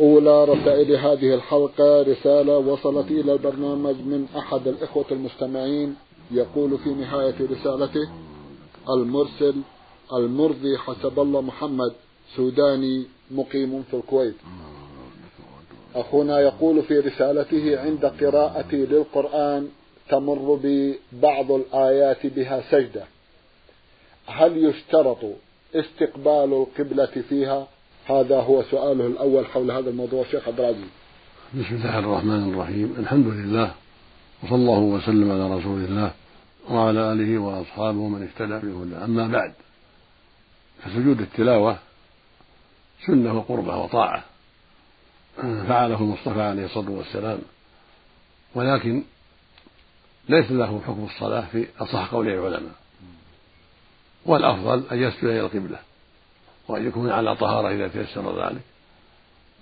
أولى رسائل هذه الحلقة رسالة وصلت إلى البرنامج من أحد الإخوة المستمعين. يقول في نهاية رسالته المرسل المرضي حسب الله محمد سوداني مقيم في الكويت. أخونا يقول في رسالته عند قراءتي للقرآن تمر بي بعض الآيات بها سجدة. هل يشترط استقبال القبلة فيها؟ هذا هو سؤاله الأول حول هذا الموضوع. شيخ عبد العزيز. بسم الله الرحمن الرحيم. الحمد لله وصلى الله وسلم على رسول الله وعلى آله وأصحابه من اهتدى بهدى أما بعد فسجود التلاوة سنة وقربة وطاعة. فعله المصطفى عليه الصلاة والسلام. ولكن ليس له حكم الصلاة في أصح قول العلماء. والأفضل أن يسجد إلى القبلة. وأن يكون على طهارة إذا تيسر ذلك.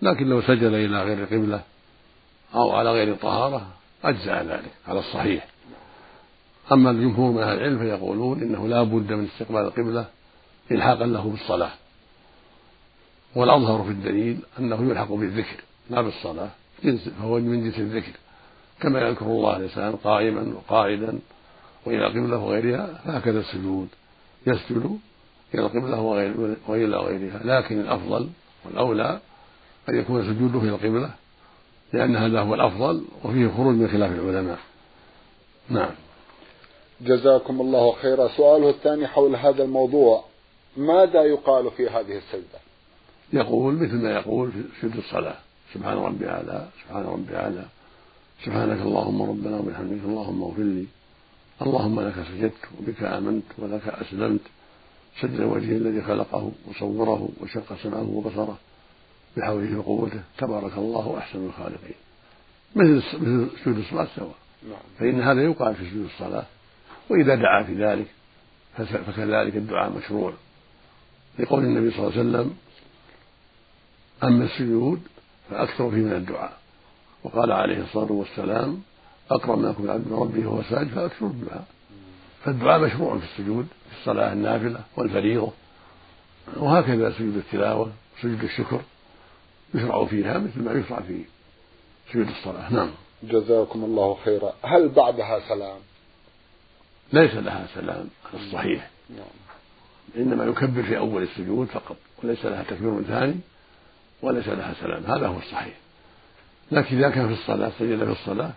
لكن لو سجد إلى غير القبلة أو على غير طهارة أجزأ ذلك على الصحيح. أما الجمهور من أهل العلم فيقولون إنه لا بد من استقبال القبلة إلحاقا له بالصلاة. والأظهر في الدليل أنه يلحق بالذكر لا بالصلاة جنس فهو من جنس الذكر. كما يذكر الله الإنسان قائما وقاعدا وإلى القبلة وغيرها فهكذا السجود. يسجد القبلة وغير وإلى غيرها. لكن الأفضل والأولى أن يكون سجوده إلى القبلة لأن هذا هو الأفضل وفيه خروج من خلاف العلماء. نعم. جزاكم الله خيرا. سؤاله الثاني حول هذا الموضوع. ماذا يقال في هذه السجدة؟ يقول مثل ما يقول في سجود الصلاة. سبحان ربي أعلى سبحان ربي أعلى. سبحانك اللهم ربنا وبحمدك اللهم اغفر لي. اللهم لك سجدت وبك آمنت ولك أسلمت. سجد وجهه الذي خلقه وصوره وشق سمعه وبصره بحوله وقوته تبارك الله أحسن الخالقين. مثل مثل سجود الصلاة سواء. نعم. فإن هذا يقال في سجود الصلاة. وإذا دعا في ذلك فكذلك الدعاء مشروع. لقول النبي صلى الله عليه وسلم أما السجود فأكثر فيه من الدعاء. وقال عليه الصلاة والسلام أقرب ما يكون العبد من ربه وهو ساجد فأكثر الدعاء. فالدعاء مشروع في السجود في الصلاة النافلة والفريضة وهكذا سجود التلاوة وسجود الشكر يشرع فيها مثل ما يشرع في سجود الصلاة. نعم. جزاكم الله خيرا. هل بعدها سلام؟ ليس لها سلام الصحيح نعم. إنما يكبر في أول السجود فقط وليس لها تكبير ثاني وليس لها سلام هذا هو الصحيح. لكن إذا كان في الصلاة سجد في الصلاة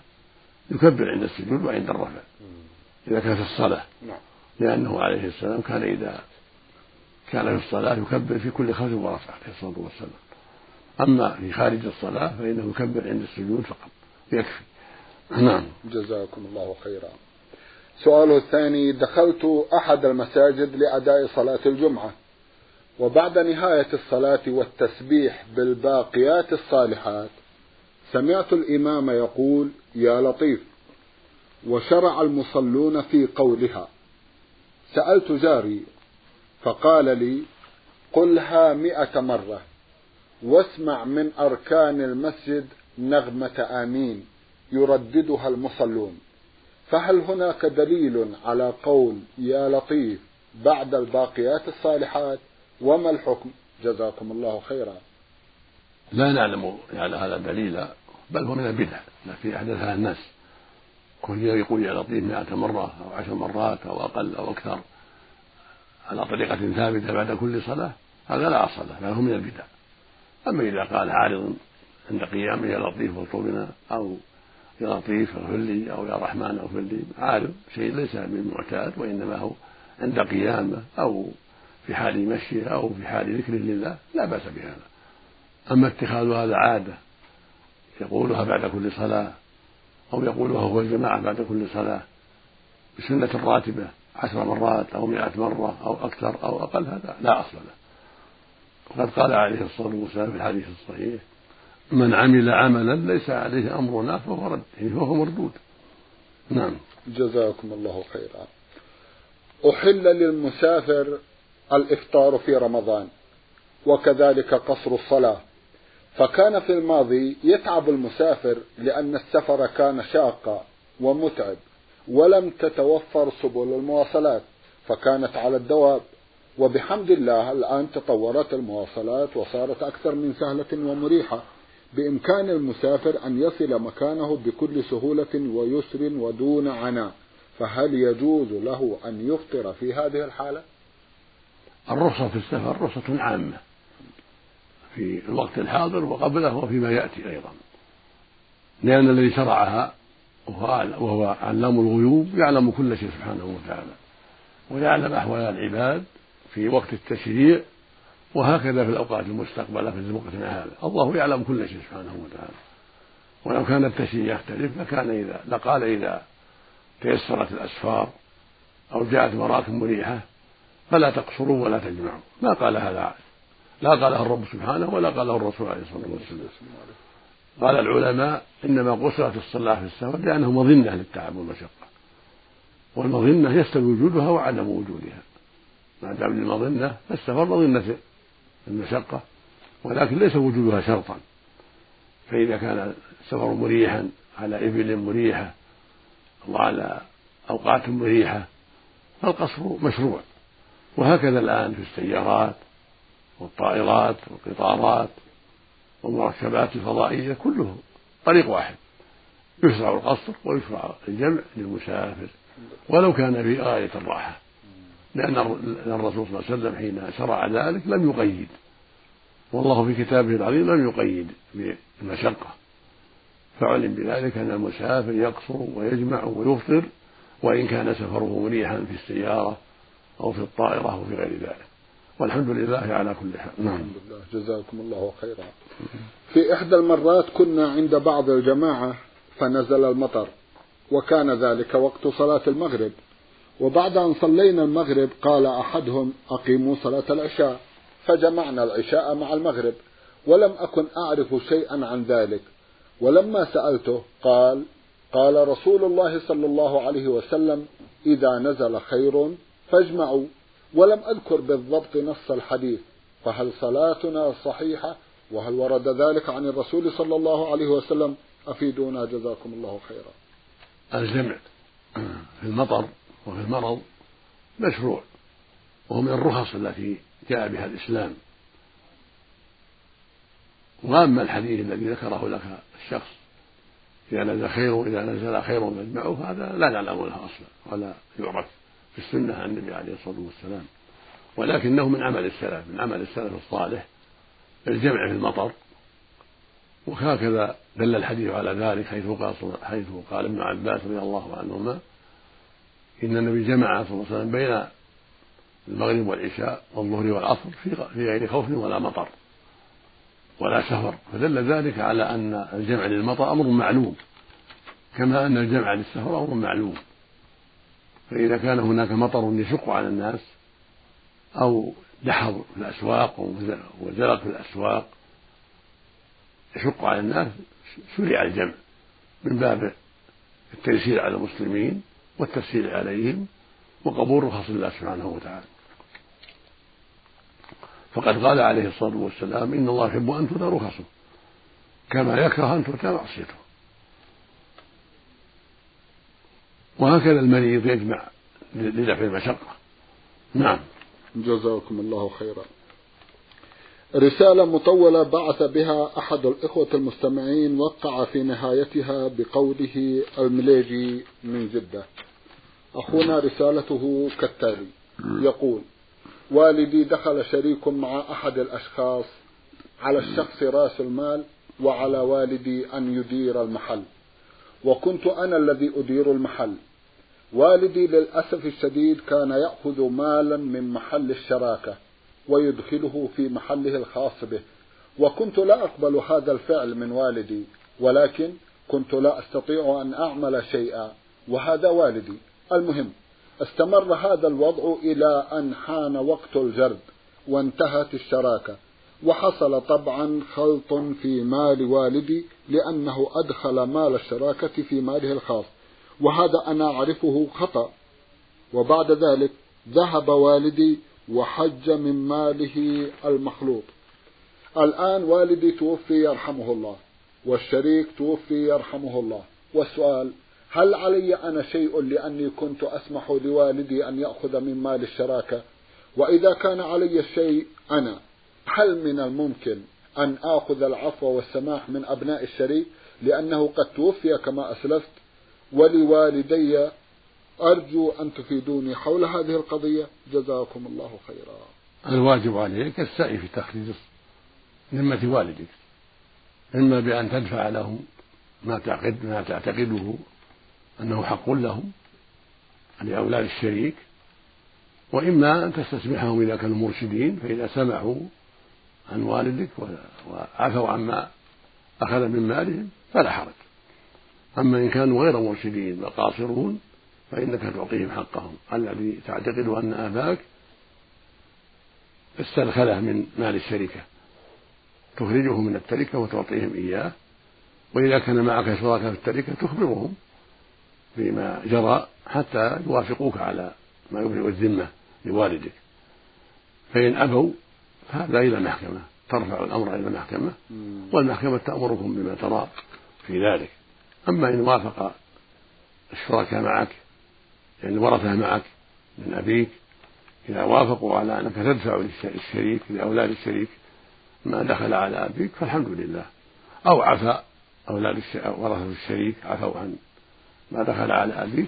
يكبر عند السجود وعند الرفع. إذا كان في الصلاة. نعم. لأنه عليه السلام كان إذا كان في الصلاة يكبر في كل خفض ورفع عليه الصلاة والسلام. أما في خارج الصلاة فإنه يكبر عند السجود فقط يكفي. نعم. جزاكم الله خيرا. سؤاله الثاني دخلت أحد المساجد لأداء صلاة الجمعة وبعد نهاية الصلاة والتسبيح بالباقيات الصالحات سمعت الإمام يقول يا لطيف. وشرع المصلون في قولها. سألت جاري فقال لي قلها مئة مرة واسمع من أركان المسجد نغمة آمين يرددها المصلون. فهل هناك دليل على قول يا لطيف بعد الباقيات الصالحات؟ وما الحكم؟ جزاكم الله خيرا. لا نعلم على هذا دليلا بل هو من البدع التي أحدثها الناس. كل يقول يا لطيف مئة مرة أو عشر مرات أو أقل أو أكثر على طريقة ثابتة بعد كل صلاة هذا لا أصل له بل هو من البدع. أما إذا قال عارض عند قيامه يا لطيف واطلبنا أو يا لطيف اغفر لي أو يا رحمن اغفر لي عارض شيء ليس بالمعتاد وإنما هو عند قيامه أو في حال مشيه أو في حال ذكر لله لا بأس بهذا. أما اتخاذ هذا عادة يقولها بعد كل صلاة أو يقولها هو الجماعة بعد كل صلاة بسنة راتبة عشر مرات أو مئة مرة أو أكثر أو أقل هذا لا أصل له. وقد قال عليه الصلاة والسلام في الحديث الصحيح من عمل عملا ليس عليه أمرنا فهو رد يعني فهو مردود. نعم. جزاكم الله خيرا. أحل للمسافر الإفطار في رمضان وكذلك قصر الصلاة. فكان في الماضي يتعب المسافر لأن السفر كان شاقا ومتعب ولم تتوفر سبل المواصلات فكانت على الدواب. وبحمد الله الآن تطورت المواصلات وصارت أكثر من سهلة ومريحة. بإمكان المسافر أن يصل مكانه بكل سهولة ويسر ودون عناء فهل يجوز له أن يفطر في هذه الحالة؟ الرخصة في السفر رخصة عامة. في الوقت الحاضر وقبله وفيما يأتي أيضا. لأن الذي شرعها وهو علام الغيوب يعلم كل شيء سبحانه وتعالى. ويعلم أحوال العباد في وقت التشريع وهكذا في الأوقات المستقبلة في وقتنا هذا. الله يعلم كل شيء سبحانه وتعالى. ولو كان التشريع يختلف لكان إذا لقال إذا تيسرت الأسفار أو جاءت مراكب مريحة فلا تقصروا ولا تجمعوا. ما قال هذا لا قاله الرب سبحانه ولا قاله الرسول عليه الصلاة والسلام. قال العلماء إنما قصرت الصلاة في السفر لأنه مظنة للتعب والمشقة. والمظنة يستوي وجودها وعدم وجودها. ما دام المظنة فالسفر مظنة المشقة ولكن ليس وجودها شرطا. فإذا كان السفر مريحا على إبل مريحة وعلى أوقات مريحة فالقصر مشروع. وهكذا الآن في السيارات والطائرات والقطارات والمركبات الفضائية كله طريق واحد. يشرع القصر ويشرع الجمع للمسافر ولو كان في غاية الراحة. لأن الرسول صلى الله عليه وسلم حين شرع ذلك لم يقيد. والله في كتابه العظيم لم يقيد بالمشقة فعلم بذلك أن المسافر يقصر ويجمع ويفطر وإن كان سفره مريحا في السيارة أو في الطائرة أو في غير ذلك. والحمد لله على كل حال. نعم. الحمد لله. جزاكم الله خيرا. في إحدى المرات كنا عند بعض الجماعة فنزل المطر وكان ذلك وقت صلاة المغرب. وبعد أن صلينا المغرب قال أحدهم أقيموا صلاة العشاء. فجمعنا العشاء مع المغرب ولم أكن أعرف شيئا عن ذلك. ولما سألته قال قال رسول الله صلى الله عليه وسلم إذا نزل خير فاجمعوا. ولم أذكر بالضبط نص الحديث فهل صلاتنا صحيحة؟ وهل ورد ذلك عن الرسول صلى الله عليه وسلم؟ أفيدونا جزاكم الله خيرا. الجمع في المطر وفي المرض مشروع وهو من الرخص التي جاء بها الإسلام. وأما الحديث الذي ذكره لك الشخص إذا نزل خير إذا نزل خير فاجمعه هذا لا نعلم له أصلا ولا يعرف. في السنة عن النبي عليه الصلاة والسلام. ولكنه من عمل السلف من عمل السلف الصالح الجمع في المطر. وهكذا دل الحديث على ذلك حيث قال حيث قال ابن عباس رضي الله عنهما إن النبي جمع صلى الله عليه وسلم بين المغرب والعشاء والظهر والعصر في في غير خوف ولا مطر ولا سفر فدل ذلك على أن الجمع للمطر أمر معلوم كما أن الجمع للسفر أمر معلوم. فإذا كان هناك مطر يشق على الناس أو دحر في الأسواق وزلق في الأسواق يشق على الناس شرع الجمع من باب التيسير على المسلمين والتسهيل عليهم وقبول رخص الله سبحانه وتعالى. فقد قال عليه الصلاة والسلام إن الله يحب أن تؤتى رخصه كما يكره أن تؤتى معصيته. وهكذا المريض يجمع لدفع المشقة نعم. جزاكم الله خيرا. رسالة مطولة بعث بها أحد الإخوة المستمعين وقع في نهايتها بقوله المليجي من جدة. أخونا رسالته كالتالي. يقول والدي دخل شريك مع أحد الأشخاص على الشخص رأس المال وعلى والدي أن يدير المحل. وكنت أنا الذي أدير المحل. والدي للأسف الشديد كان يأخذ مالا من محل الشراكة ويدخله في محله الخاص به وكنت لا أقبل هذا الفعل من والدي ولكن كنت لا أستطيع أن أعمل شيئا وهذا والدي. المهم استمر هذا الوضع إلى أن حان وقت الجرد وانتهت الشراكة وحصل طبعا خلط في مال والدي لأنه أدخل مال الشراكة في ماله الخاص. وهذا أنا أعرفه خطأ. وبعد ذلك ذهب والدي وحج من ماله المخلوط. الآن والدي توفي يرحمه الله والشريك توفي يرحمه الله. والسؤال هل علي أنا شيء لأني كنت أسمح لوالدي أن يأخذ من مال الشراكة؟ وإذا كان علي الشيء أنا هل من الممكن أن آخذ العفو والسماح من أبناء الشريك؟ لأنه قد توفي كما أسلفت. ولوالدي أرجو أن تفيدوني حول هذه القضية. جزاكم الله خيرا. الواجب عليك السعي في تخريج ذمة والدك إما بأن تدفع لهم ما تعقد ما تعتقده أنه حق لهم لأولاد الشريك وإما أن تستسمحهم إذا كانوا مرشدين فإذا سمحوا عن والدك وعفوا عما أخذ من مالهم فلا حرج. أما إن كانوا غير مرشدين وقاصرون فإنك تعطيهم حقهم. الذي تعتقد أن أباك استدخله من مال الشركة تخرجه من التركة وتعطيهم إياه وإذا كان معك شركاء في التركة تخبرهم بما جرى حتى يوافقوك على ما يبرئ الذمة لوالدك. فإن أبوا فهذا إلى المحكمة ترفع الأمر إلى المحكمة والمحكمة تأمركم بما ترى في ذلك. أما إن وافق الشركاء معك يعني الورثة معك من أبيك إذا وافقوا على أنك تدفع للشريك لأولاد الشريك ما دخل على أبيك فالحمد لله. أو عفى أولاد ورثة الشريك عفوا عن ما دخل على أبيك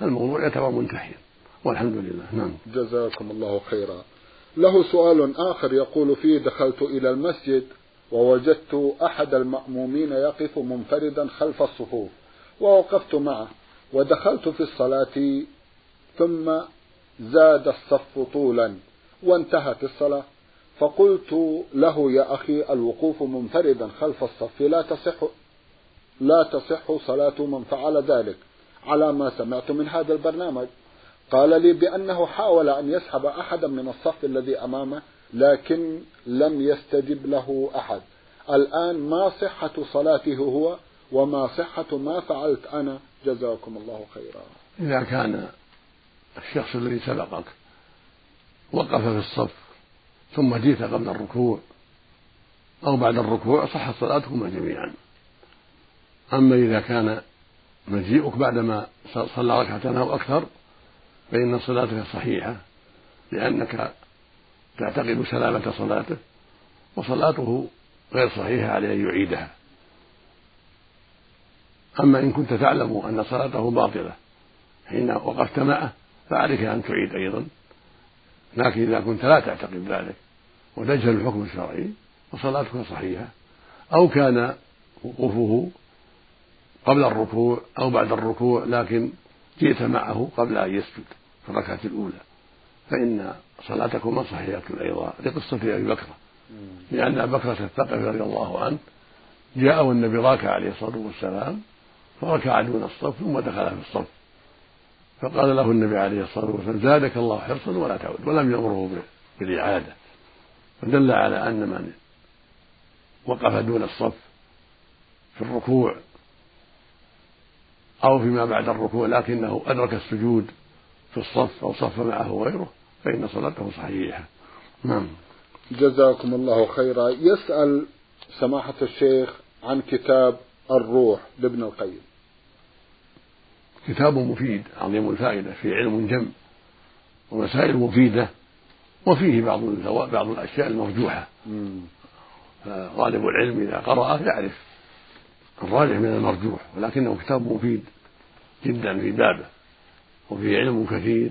فالموضوع يعتبر منتهيا والحمد لله. نعم. جزاكم الله خيرا. له سؤال آخر يقول فيه دخلت إلى المسجد ووجدت أحد المأمومين يقف منفردا خلف الصفوف ووقفت معه ودخلت في الصلاة ثم زاد الصف طولا وانتهت الصلاة. فقلت له يا أخي الوقوف منفردا خلف الصف لا تصح لا تصح صلاة من فعل ذلك على ما سمعت من هذا البرنامج قال لي بأنه حاول أن يسحب أحدا من الصف الذي أمامه لكن لم يستجب له أحد. الآن ما صحة صلاته هو وما صحة ما فعلت أنا؟ جزاكم الله خيرا. إذا كان الشخص الذي سبقك وقف في الصف ثم جئت قبل الركوع أو بعد الركوع صحت صلاتكما جميعا. أما إذا كان مجيئك بعدما صلى ركعتين أو أكثر فإن صلاتك صحيحة لأنك تعتقد سلامة صلاته وصلاته غير صحيحة عليه أن يعيدها. أما إن كنت تعلم أن صلاته باطلة حين وقفت معه فعليك أن تعيد أيضا. لكن إذا كنت لا تعتقد ذلك وتجهل الحكم الشرعي فصلاتك صحيحة. أو كان وقوفه قبل الركوع أو بعد الركوع لكن جئت معه قبل أن يسجد في الركعة الأولى. فإن صلاتكما صحيحة أيضا. لقصة أبي بكر. لأن أبا بكر الثقفي رضي الله عنه جاء والنبي راكع عليه الصلاة والسلام فركع دون الصف ثم دخل في الصف. فقال له النبي عليه الصلاة والسلام زادك الله حرصا ولا تعود. ولم يأمره بالإعادة. فدل على أن من وقف دون الصف في الركوع أو فيما بعد الركوع لكنه أدرك السجود في الصف أو صف معه غيره فإن صلاته صحيحة. نعم. جزاكم الله خيرا. يسأل سماحة الشيخ عن كتاب الروح لابن القيم. كتاب مفيد عظيم الفائدة فيه علم جم ومسائل مفيدة وفيه بعض بعض الأشياء المرجوحة. فطالب العلم إذا قرأه يعرف الراجح من المرجوح ولكنه كتاب مفيد جدا في بابه وفيه علم كثير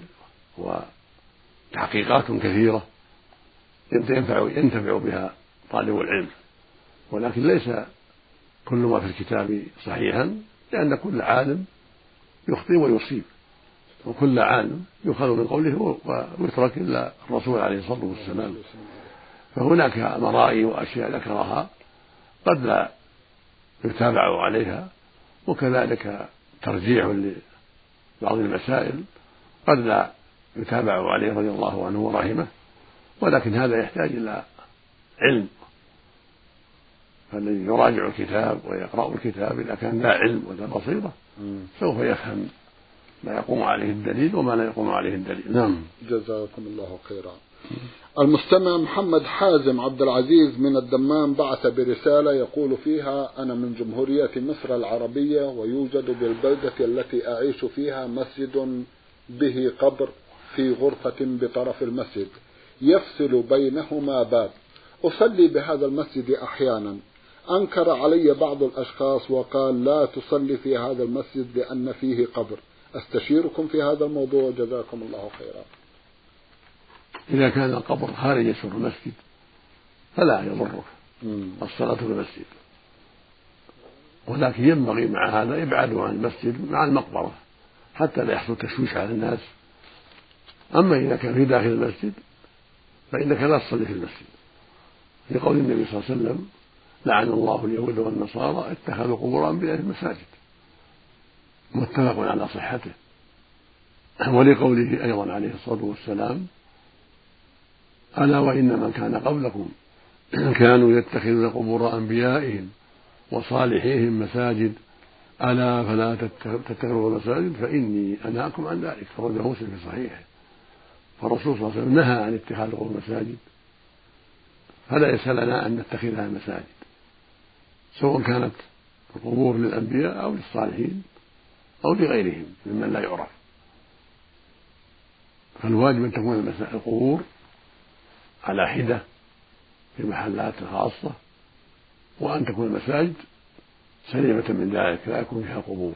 وتحقيقات كثيرة ينفع ينتفع بها طالب العلم. ولكن ليس كل ما في الكتاب صحيحا لأن كل عالم يخطئ ويصيب. وكل عالم يؤخذ من قوله ويترك إلا الرسول عليه الصلاة والسلام. فهناك مرائي وأشياء ذكرها قد لا يتابع عليها وكذلك ترجيح لبعض المسائل قد لا يتابع عليه رضي الله عنه ورحمه ولكن هذا يحتاج إلى علم. فالذي يراجع الكتاب ويقرأ الكتاب إذا كان لا علم ولا بصيرة سوف يفهم ما يقوم عليه الدليل وما لا يقوم عليه الدليل. نعم. جزاكم الله خيرا. المستمع محمد حازم عبد العزيز من الدمام بعث برسالة يقول فيها أنا من جمهورية مصر العربية ويوجد بالبلدة التي أعيش فيها مسجد به قبر. في غرفة بطرف المسجد يفصل بينهما باب. أصلي بهذا المسجد أحيانا. أنكر علي بعض الأشخاص وقال لا تصلي في هذا المسجد لأن فيه قبر. أستشيركم في هذا الموضوع جزاكم الله خيرا. إذا كان القبر خارج سور المسجد فلا يضرك. الصلاة في المسجد. ولكن ينبغي مع هذا إبعاده عن المسجد مع المقبرة حتى لا يحصل تشويش على الناس. أما إذا كان في داخل المسجد فإنك لا تصلي في المسجد. لقول النبي صلى الله عليه وسلم لعن الله اليهود والنصارى اتخذوا قبور أنبيائهم مساجد متفق على صحته. ولقوله أيضا عليه الصلاة والسلام ألا وإن من كان قبلكم كانوا يتخذون قبور أنبيائهم وصالحيهم مساجد ألا فلا تتخذوا المساجد فإني أنهاكم عن ذلك. خرجه مسلم في صحيحه. فالرسول صلى الله عليه وسلم نهى عن اتخاذ قبور المساجد فليس لنا أن نتخذها مساجد سواء كانت القبور للأنبياء أو للصالحين أو لغيرهم ممن لا يعرف. فالواجب أن تكون القبور على حدة في محلات خاصة وأن تكون المساجد سليمة من ذلك لا يكون فيها قبور.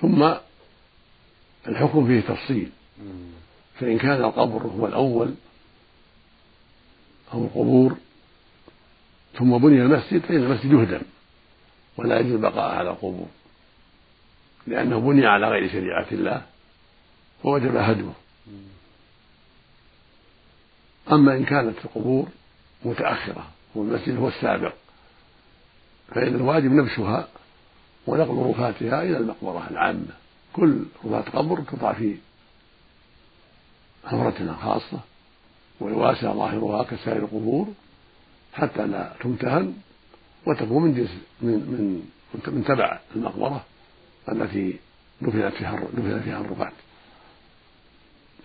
ثم الحكم فيه تفصيل. فإن كان القبر هو الأول أو القبور ثم بني المسجد فإن المسجد يهدم ولا يجوز البقاء على القبور لأنه بني على غير شريعة الله فوجب هدمه. أما إن كانت القبور متأخرة والمسجد هو السابق فإن الواجب نبشها ونقل رفاتها إلى المقبرة العامة. كل رفاة قبر تضع في حفرة خاصة ويواسع ظاهرها كسائر القبور حتى لا تمتهن وتكون من جنس من من من تبع المقبرة التي دفنت فيها دفن فيها الرفاة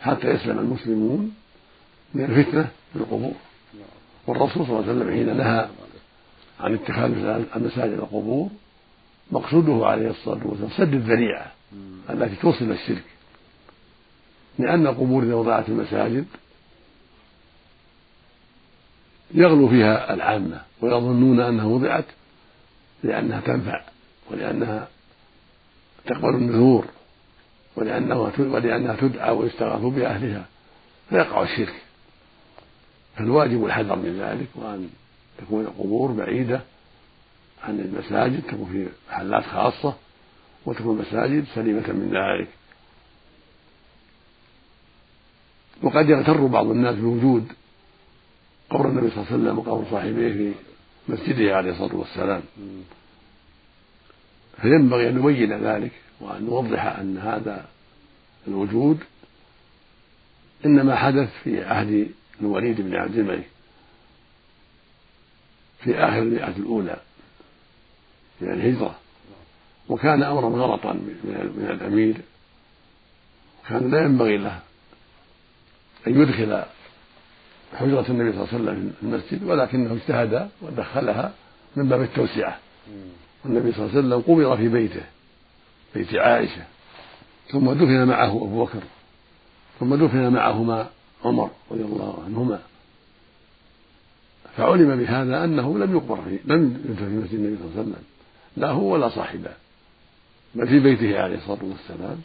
حتى يسلم المسلمون من الفتنة في القبور. والرسول صلى الله عليه وسلم حين نهى عن اتخاذ المساجد القبور مقصوده عليه الصلاة والسلام سد الذريعة التي توصل الشرك. لأن القبور إذا وضعت المساجد يغلو فيها العامة ويظنون أنها وضعت لأنها تنفع ولأنها تقبل النذور ولأنها ولأنها تدعى ويستغاث بأهلها فيقع الشرك فالواجب الحذر من ذلك وأن تكون القبور بعيدة عن المساجد تكون في محلات خاصة وتكون المساجد سليمة من ذلك. وقد يغتر بعض الناس بوجود قبر النبي صلى الله عليه وسلم وقبر صاحبيه في مسجده عليه الصلاة والسلام. فينبغي أن نبين ذلك وأن نوضح أن هذا الوجود إنما حدث في عهد الوليد بن عبد الملك في آخر المئة الأولى من الهجرة. وكان أمرا غلطا من الأمير. وكان لا ينبغي له أن يدخل حجرة النبي صلى الله عليه وسلم في المسجد ولكنه اجتهد ودخلها من باب التوسعة. والنبي صلى الله عليه وسلم قبض في بيته بيت عائشة. ثم دفن معه أبو بكر ثم دفن معهما عمر رضي الله عنهما. فعلم بهذا أنه لم يقبر فيه لم يدفن في مسجد النبي صلى الله عليه وسلم. لا هو ولا صاحبه بل في بيته عليه الصلاة والسلام.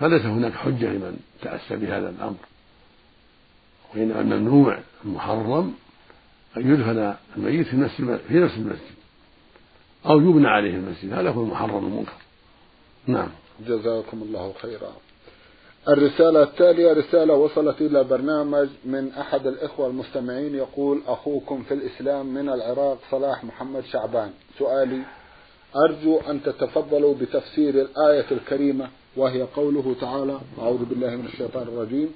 فليس هناك حجة لمن تأسى بهذا الأمر. وإنما الممنوع المحرم أن يدفن الميت في نفس في نفس المسجد أو يبنى عليه المسجد. هذا هو المحرم المنكر. نعم. جزاكم الله خيرا. الرسالة التالية رسالة وصلت إلى برنامج من أحد الإخوة المستمعين يقول أخوكم في الإسلام من العراق صلاح محمد شعبان. سؤالي أرجو أن تتفضلوا بتفسير الآية الكريمة وهي قوله تعالى أعوذ بالله من الشيطان الرجيم.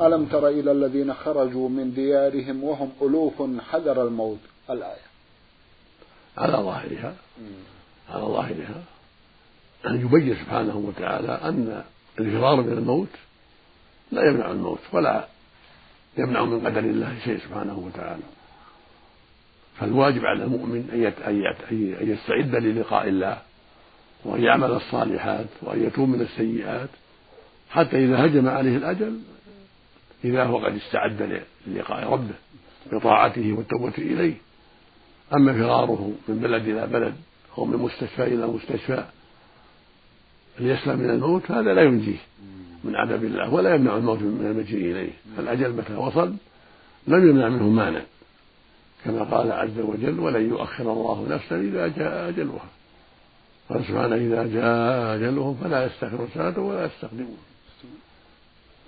ألم تر إلى الذين خرجوا من ديارهم وهم ألوف حذر الموت؟ الآية. على ظاهرها على ظاهرها أن يبين سبحانه وتعالى أن الفرار من الموت لا يمنع الموت ولا يمنع من قدر الله شيء سبحانه وتعالى. فالواجب على المؤمن أن يستعد للقاء الله. وأن يعمل الصالحات وأن يتوب من السيئات حتى إذا هجم عليه الأجل إذا هو قد استعد للقاء ربه بطاعته والتوبة إليه. أما فراره من بلد إلى بلد أو من مستشفى إلى مستشفى ليسلم من الموت هذا لا ينجيه من عذاب الله ولا يمنع الموت من المجيء إليه. فالأجل متى وصل لم يمنع منه مانع كما قال عز وجل ولن يؤخر الله نفسا إذا جاء أجلها. قال سبحانه إذا جاء أجلهم فلا يستأخرون ساعة ولا يستقدمون.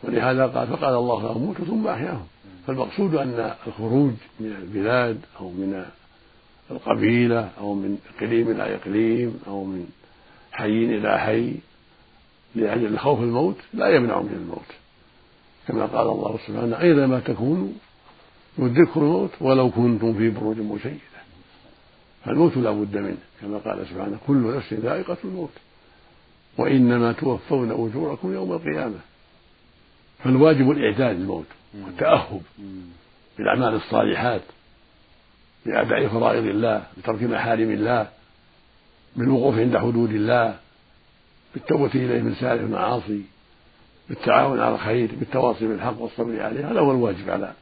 ولهذا قال فقال الله لهم موتوا ثم أحياهم. فالمقصود أن الخروج من البلاد أو من القبيلة أو من إقليم إلى إقليم أو من حي إلى حي لأجل خوف الموت لا يمنع من الموت. كما قال الله سبحانه أينما تكونوا يدرككم الموت ولو كنتم في بروج مشيدة. فالموت لا بد منه كما قال سبحانه كل نفس ذائقة الموت. وإنما توفون أجوركم يوم القيامة. فالواجب الإعداد للموت والتأهب بالأعمال الصالحات بأداء فرائض الله بترك محارم الله بالوقوف عند حدود الله بالتوبة إليه من سائر المعاصي بالتعاون على الخير بالتواصي بالحق والصبر عليه هذا هو الواجب على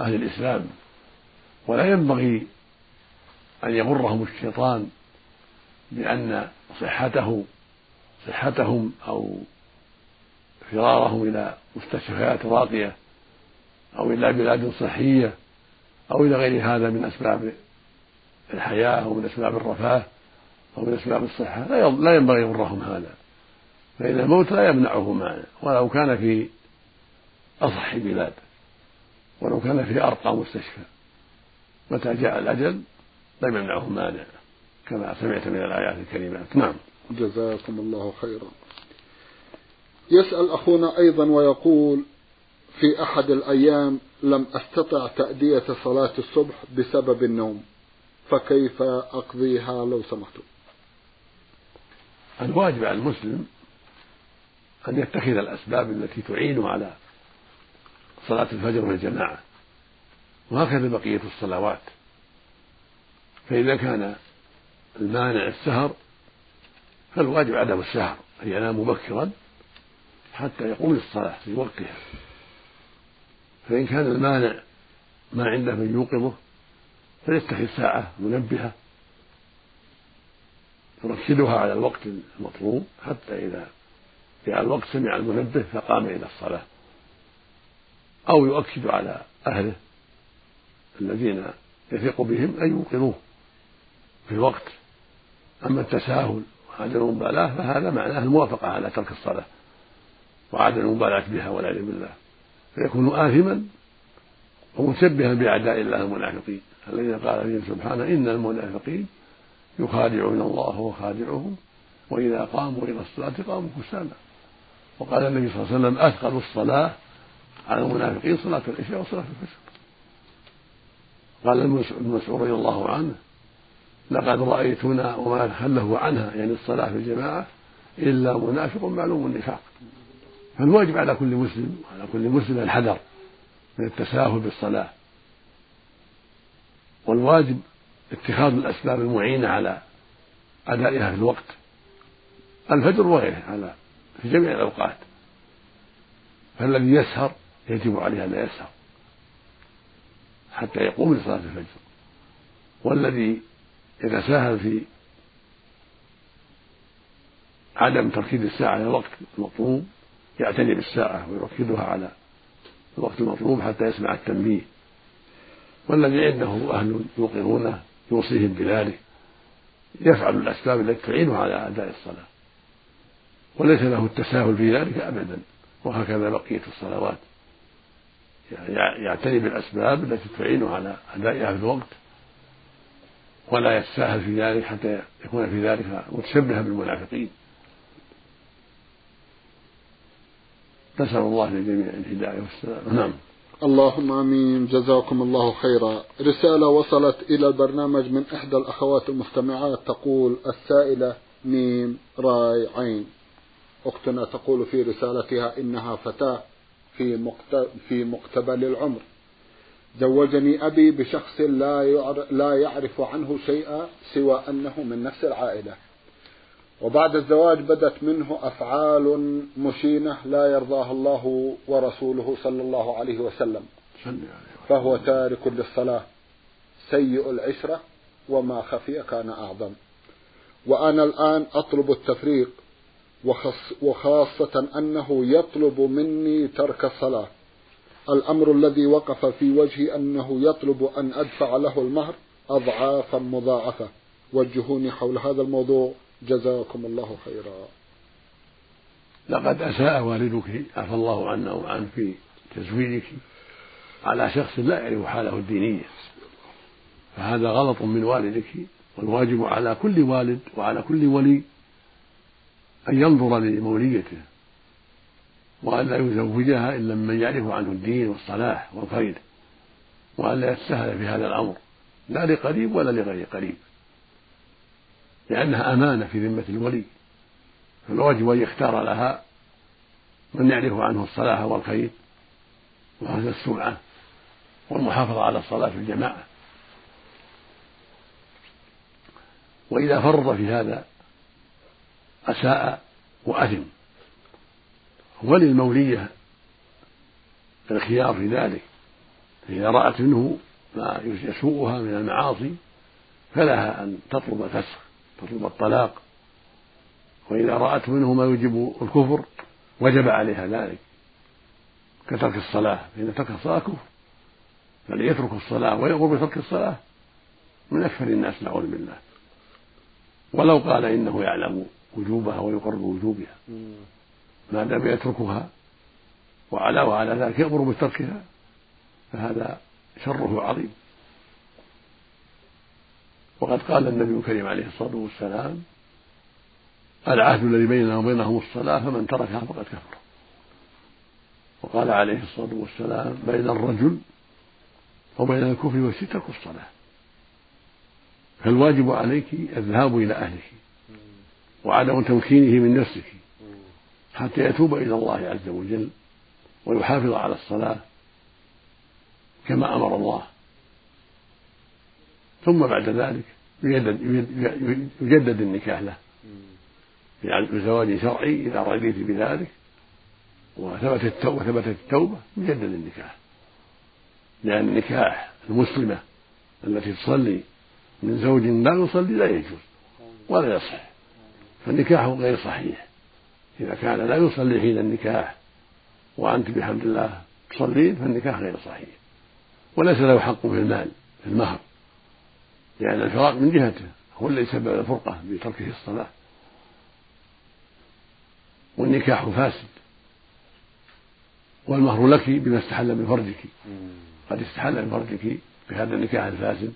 أهل الإسلام. ولا ينبغي أن يغرهم الشيطان بأن صحته صحتهم أو فرارهم إلى مستشفيات راقية أو إلى بلاد صحية أو إلى غير هذا من أسباب الحياة أو من أسباب الرفاه أو من أسباب الصحة. لا ينبغي يغرهم هذا. فإن الموت لا يمنعه مانع ولو كان في أصح بلاد ولو كان في أرقى مستشفى. متى جاء الأجل؟ لم يمنعه مانع كما سمعت من الآيات الكريمات. نعم. جزاكم الله خيرا. يسأل أخونا أيضا ويقول في أحد الأيام لم أستطع تأدية صلاة الصبح بسبب النوم فكيف أقضيها لو سمحتم؟ الواجب على المسلم أن يتخذ الأسباب التي تعينه على صلاة الفجر والجماعة وهكذا بقية الصلوات. فإذا كان المانع السهر فالواجب عدم السهر أن ينام مبكرا حتى يقوم للصلاة في وقتها فإن كان المانع ما عنده من يوقظه فليتخذ ساعة منبهة يرشدها على الوقت المطلوب حتى إذا جاء الوقت سمع المنبه فقام إلى الصلاة. أو يؤكد على أهله الذين يثق بهم أن يوقظوه. في الوقت. أما التساهل وعدم المبالاة فهذا معناه الموافقة على ترك الصلاة وعدم المبالاة بها والعياذ بالله. فيكون آثما ومشبها بأعداء الله المنافقين الذين قال فيهم سبحانه إن المنافقين يخادعون الله وهو خادعهم وإذا قاموا إلى الصلاة قاموا كسالى. وقال النبي صلى الله عليه وسلم أثقل الصلاة على المنافقين صلاة العشاء وصلاة الفجر. قال ابن مسعود رضي الله عنه لقد رأيتنا وما خله عنها يعني الصلاة في الجماعة إلا منافق معلوم النفاق. فالواجب على كل مسلم وعلى كل مسلم الحذر من التساهل بالصلاة. والواجب اتخاذ الأسباب المعينة على أدائها في الوقت. الفجر وغيره على في جميع الأوقات. فالذي يسهر يجب عليه أن يسهر حتى يقوم لصلاة الفجر. والذي يتساهل في عدم تركيز الساعة على الوقت المطلوب يعتني بالساعة ويركزها على الوقت المطلوب حتى يسمع التنبيه. والذي عنده أهل يوقظونه يوصيهم بذلك يفعل الأسباب التي تعينه على أداء الصلاة. وليس له التساهل في ذلك أبدا وهكذا بقية الصلوات. يعتني بالأسباب التي تعينه على أدائها في الوقت ولا يتساهل في ذلك حتى يكون في ذلك متشبها بالمنافقين. نسأل الله للجميع الهداية والسلام نعم. اللهم آمين. جزاكم الله خيرا. رسالة وصلت إلى البرنامج من إحدى الأخوات المستمعات. تقول السائلة ميم راي عين. أختنا تقول في رسالتها إنها فتاة في في مقتبل العمر. زوجني أبي بشخص لا لا يعرف عنه شيئا سوى أنه من نفس العائلة. وبعد الزواج بدت منه أفعال مشينة لا يرضاها الله ورسوله صلى الله عليه وسلم. فهو تارك للصلاة سيء العشرة وما خفي كان أعظم. وأنا الآن أطلب التفريق وخاصة أنه يطلب مني ترك الصلاة. الأمر الذي وقف في وجهي أنه يطلب أن أدفع له المهر أضعافا مضاعفة. وجهوني حول هذا الموضوع. جزاكم الله خيرا. لقد أساء والدك عفى الله عنا وعن في تزويجك على شخص لا يعرف حاله الدينية. فهذا غلط من والدك والواجب على كل والد وعلى كل ولي أن ينظر لموليته. وأن لا يزوجها إلا من يعرف عنه الدين والصلاح والخير وأن لا يتسهل في هذا الأمر لا لقريب ولا لغير قريب. لأنها أمانة في ذمة الولي فالواجب أن يختار لها من يعرف عنه الصلاح والخير وحسن السمعة والمحافظة على الصلاة في الجماعة. وإذا فرط في هذا أساء وأثم وللمولية الخيار في ذلك فإذا رأت منه ما يسوءها من المعاصي فلها أن تطلب الفسخ تطلب الطلاق. وإذا رأت منه ما يوجب الكفر وجب عليها ذلك كترك الصلاة فإن ترك الصلاة كفر بل يترك الصلاة ويأمر بترك الصلاة من أكثر الناس نعوذ بالله. ولو قال إنه يعلم وجوبها ويقر بوجوبها ما دام يتركها. وعلاوة على ذلك يأمر بتركها. فهذا شره عظيم. وقد قال النبي الكريم عليه الصلاة والسلام العهد الذي بيننا وبينهم الصلاة فمن تركها فقد كفر. وقال عليه الصلاة والسلام بين الرجل وبين الكفر والشرك ترك الصلاة. فالواجب عليك الذهاب إلى أهلك وعدم تمكينه من نفسك. حتى يتوب إلى الله عز وجل ويحافظ على الصلاة كما أمر الله. ثم بعد ذلك يجدد, النكاح له. يعني بزواج شرعي إذا رضيت بذلك وثبتت التوبة ثبتت التوبة يجدد النكاح. لأن النكاح المسلمة التي تصلي من زوج لا يصلي لا يجوز ولا يصح. فالنكاح غير صحيح. إذا كان لا يصلي حين النكاح وأنت بحمد الله تصلين فالنكاح غير صحيح وليس له حق في المال في المهر لأن الفراق من جهته هو الذي سبب الفرقة بتركه الصلاة. والنكاح فاسد. والمهر لك بما استحل من فرجك. قد استحل من فرجك بهذا النكاح الفاسد.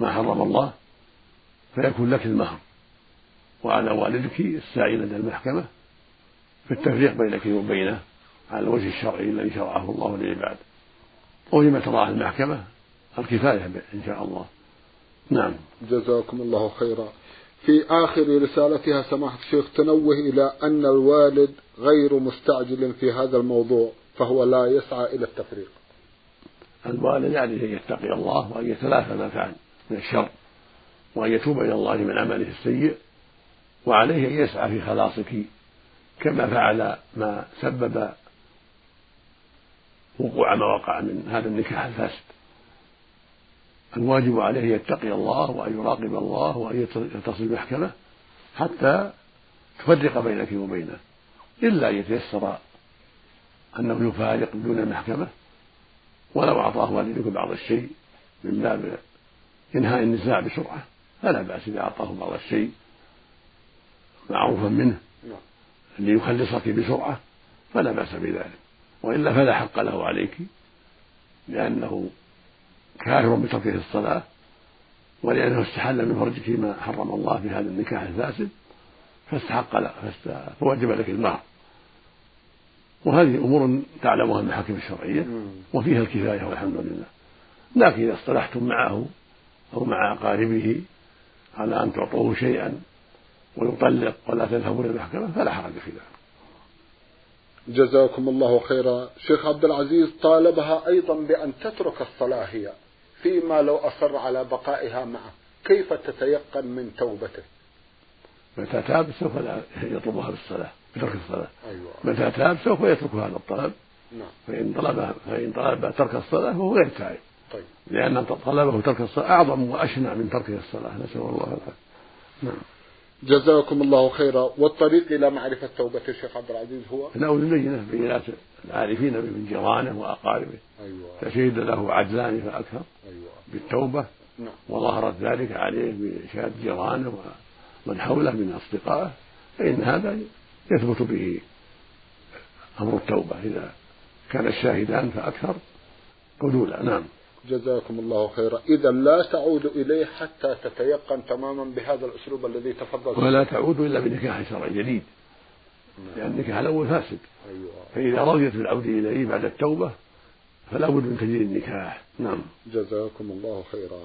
ما حرم الله فيكون لك المهر. وعلى والدك السعي لدى المحكمة في التفريق بينك وبينه على الوجه الشرعي الذي شرعه الله للعباد. وفيما تراه المحكمة؟ الكفاية إن شاء الله. نعم. جزاكم الله خيرا. في آخر رسالتها سماحة الشيخ تنوه إلى أن الوالد غير مستعجل في هذا الموضوع فهو لا يسعى إلى التفريق. الوالد عليه أن يتقي الله وأن يتلافى ما فعل من الشر وأن يتوب إلى الله من عمله السيء وعليه أن يسعى في خلاصك كما فعل ما سبب وقوع ما وقع من هذا النكاح الفاسد. الواجب عليه أن يتقي الله وأن يراقب الله وأن يتصل المحكمة حتى تفرق بينك وبينه إلا أن يتيسر أنه يفارق دون المحكمة ولو أعطاه والدك بعض الشيء من باب إنهاء النزاع بسرعة فلا بأس إذا أعطاه بعض الشيء معروفا منه. نعم. ليخلصك بسرعة فلا بأس بذلك. وإلا فلا حق له عليك لأنه كافر بتركه الصلاة ولأنه استحل من فرجك ما حرم الله في هذا النكاح الفاسد فاستحق له فوجب لك المهر وهذه أمور تعلمها المحاكم الشرعية وفيها الكفاية والحمد لله. لكن إذا اصطلحتم معه أو مع أقاربه على أن تعطوه شيئا ويطلق ولا تذهبوا إلى المحكمة فلا حرج في ذلك. جزاكم الله خيرا. شيخ عبد العزيز طالبها أيضا بأن تترك الصلاة هي فيما لو أصر على بقائها معه كيف تتيقن من توبته؟ متى تاب سوف لا يطلبها بالصلاة بترك الصلاة. أيوة. متى تاب سوف يترك هذا الطلب. نعم. فإن طلب فإن طلب ترك الصلاة فهو غير تائب طيب. لأن طلبه ترك الصلاة أعظم وأشنع من تركه الصلاة. نسأل الله العافية. نعم. جزاكم الله خيرا. والطريق إلى معرفة توبة الشيخ عبد العزيز هو؟ له البينة بينات العارفين من جيرانه وأقاربه. أيوة. فشهد له عدلان فأكثر أيوة. بالتوبة. نعم. وظهرت ذلك عليه بشهادة جيرانه ومن حوله من أصدقائه. فإن هذا يثبت به أمر التوبة. إذا كان الشاهدان فأكثر قدولا نعم. جزاكم الله خيرا. إذا لا تعود إليه حتى تتيقن تماما بهذا الأسلوب الذي تفضل. ولا تعود إلا بنكاح شرعي جديد. لأن النكاح الأول فاسد. أيوة. فإذا رضيت بالعودة إليه بعد التوبة فلا بد من تجديد النكاح. نعم. جزاكم الله خيرا.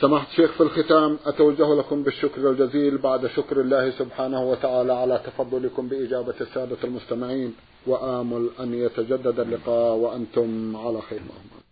سماحة الشيخ في الختام أتوجه لكم بالشكر الجزيل بعد شكر الله سبحانه وتعالى على تفضلكم بإجابة السادة المستمعين. وآمل أن يتجدد اللقاء وأنتم على خير محمد